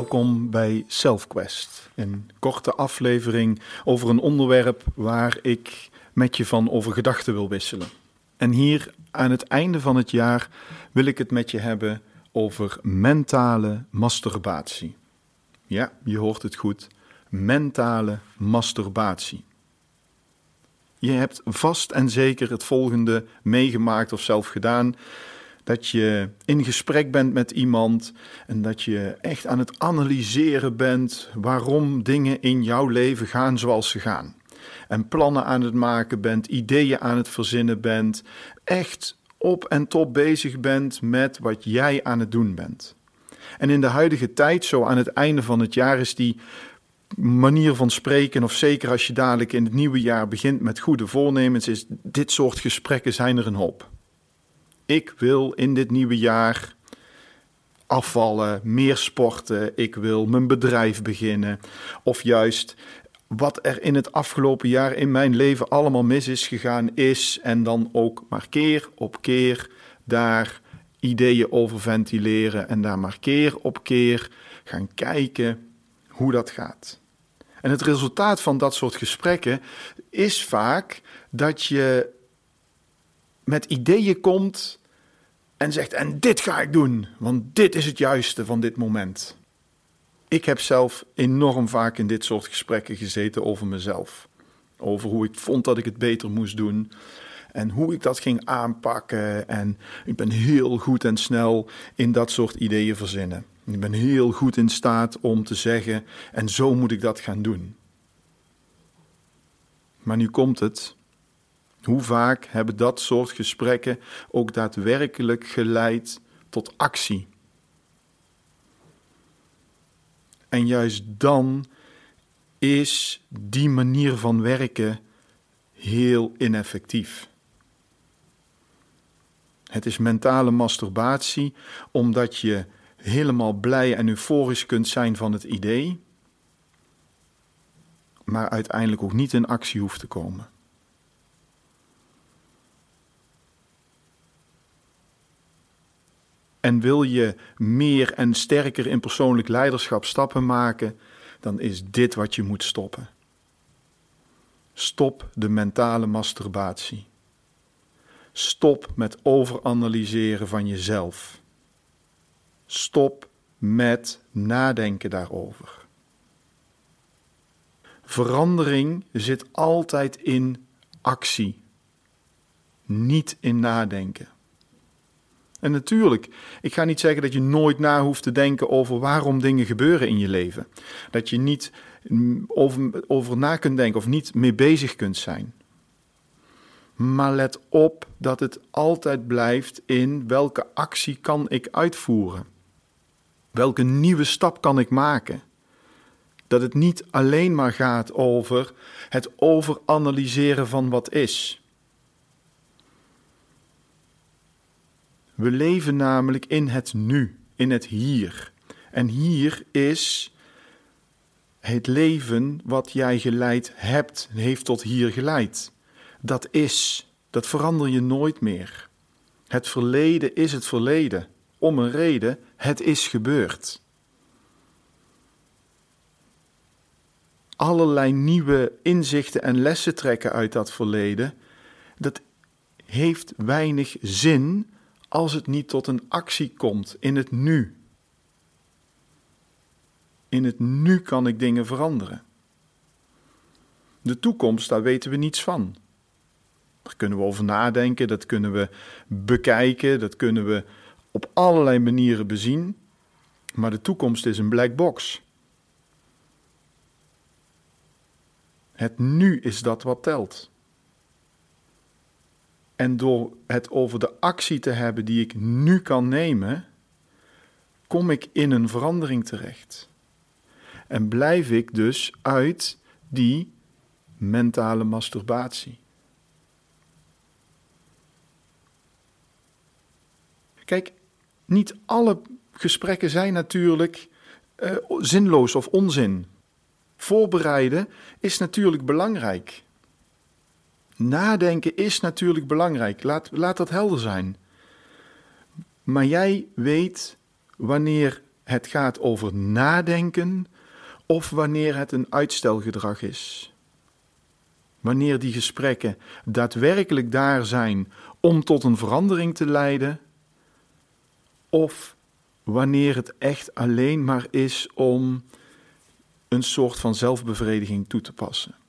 Welkom bij SelfQuest, een korte aflevering over een onderwerp waar ik met je van over gedachten wil wisselen. En hier aan het einde van het jaar wil ik het met je hebben over mentale masturbatie. Ja, je hoort het goed. Mentale masturbatie. Je hebt vast en zeker het volgende meegemaakt of zelf gedaan. Dat je in gesprek bent met iemand en dat je echt aan het analyseren bent waarom dingen in jouw leven gaan zoals ze gaan. En plannen aan het maken bent, ideeën aan het verzinnen bent. Echt op en top bezig bent met wat jij aan het doen bent. En in de huidige tijd, zo aan het einde van het jaar, is die manier van spreken, of zeker als je dadelijk in het nieuwe jaar begint met goede voornemens, is dit soort gesprekken zijn er een hoop. Ik wil in dit nieuwe jaar afvallen, meer sporten, ik wil mijn bedrijf beginnen. Of juist wat er in het afgelopen jaar in mijn leven allemaal mis is gegaan, is en dan ook maar keer op keer daar ideeën over ventileren en daar maar keer op keer gaan kijken hoe dat gaat. En het resultaat van dat soort gesprekken is vaak dat je met ideeën komt en zegt: En dit ga ik doen, want dit is het juiste van dit moment. Ik heb zelf enorm vaak in dit soort gesprekken gezeten over mezelf. Over hoe ik vond dat ik het beter moest doen. En hoe ik dat ging aanpakken. En ik ben heel goed en snel in dat soort ideeën verzinnen. Ik ben heel goed in staat om te zeggen: en zo moet ik dat gaan doen. Maar nu komt het. Hoe vaak hebben dat soort gesprekken ook daadwerkelijk geleid tot actie? En juist dan is die manier van werken heel ineffectief. Het is mentale masturbatie omdat je helemaal blij en euforisch kunt zijn van het idee, maar uiteindelijk ook niet in actie hoeft te komen. En wil je meer en sterker in persoonlijk leiderschap stappen maken, dan is dit wat je moet stoppen. Stop de mentale masturbatie. Stop met overanalyseren van jezelf. Stop met nadenken daarover. Verandering zit altijd in actie, niet in nadenken. En natuurlijk, ik ga niet zeggen dat je nooit na hoeft te denken over waarom dingen gebeuren in je leven. Dat je niet over, over na kunt denken of niet mee bezig kunt zijn. Maar let op dat het altijd blijft in welke actie kan ik uitvoeren? Welke nieuwe stap kan ik maken? Dat het niet alleen maar gaat over het overanalyseren van wat is. We leven namelijk in het nu, in het hier. En hier is het leven wat jij geleid hebt, heeft tot hier geleid. Dat is, dat verander je nooit meer. Het verleden is het verleden. Om een reden, het is gebeurd. Allerlei nieuwe inzichten en lessen trekken uit dat verleden, dat heeft weinig zin als het niet tot een actie komt in het nu. In het nu kan ik dingen veranderen. De toekomst, daar weten we niets van. Daar kunnen we over nadenken, dat kunnen we bekijken, dat kunnen we op allerlei manieren bezien. Maar de toekomst is een black box. Het nu is dat wat telt. En door het over de actie te hebben die ik nu kan nemen, kom ik in een verandering terecht. En blijf ik dus uit die mentale masturbatie. Kijk, niet alle gesprekken zijn natuurlijk uh, zinloos of onzin. Voorbereiden is natuurlijk belangrijk. Nadenken is natuurlijk belangrijk. Laat, laat dat helder zijn. Maar jij weet wanneer het gaat over nadenken of wanneer het een uitstelgedrag is. Wanneer die gesprekken daadwerkelijk daar zijn om tot een verandering te leiden, of wanneer het echt alleen maar is om een soort van zelfbevrediging toe te passen.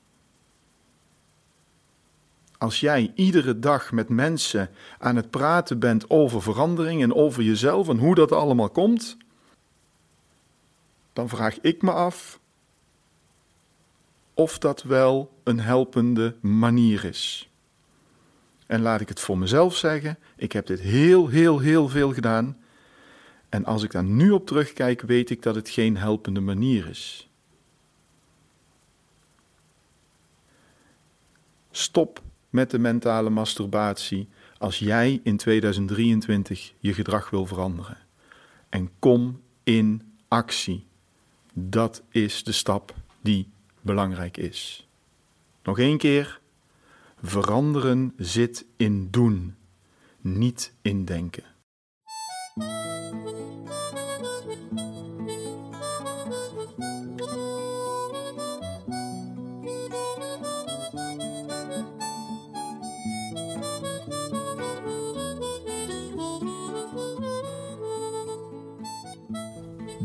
Als jij iedere dag met mensen aan het praten bent over verandering en over jezelf en hoe dat allemaal komt, dan vraag ik me af of dat wel een helpende manier is. En laat ik het voor mezelf zeggen, ik heb dit heel, heel, heel veel gedaan. En als ik daar nu op terugkijk, weet ik dat het geen helpende manier is. Stop met de mentale masturbatie als jij in 2023 je gedrag wil veranderen. En kom in actie. Dat is de stap die belangrijk is. Nog één keer. Veranderen zit in doen, niet in denken.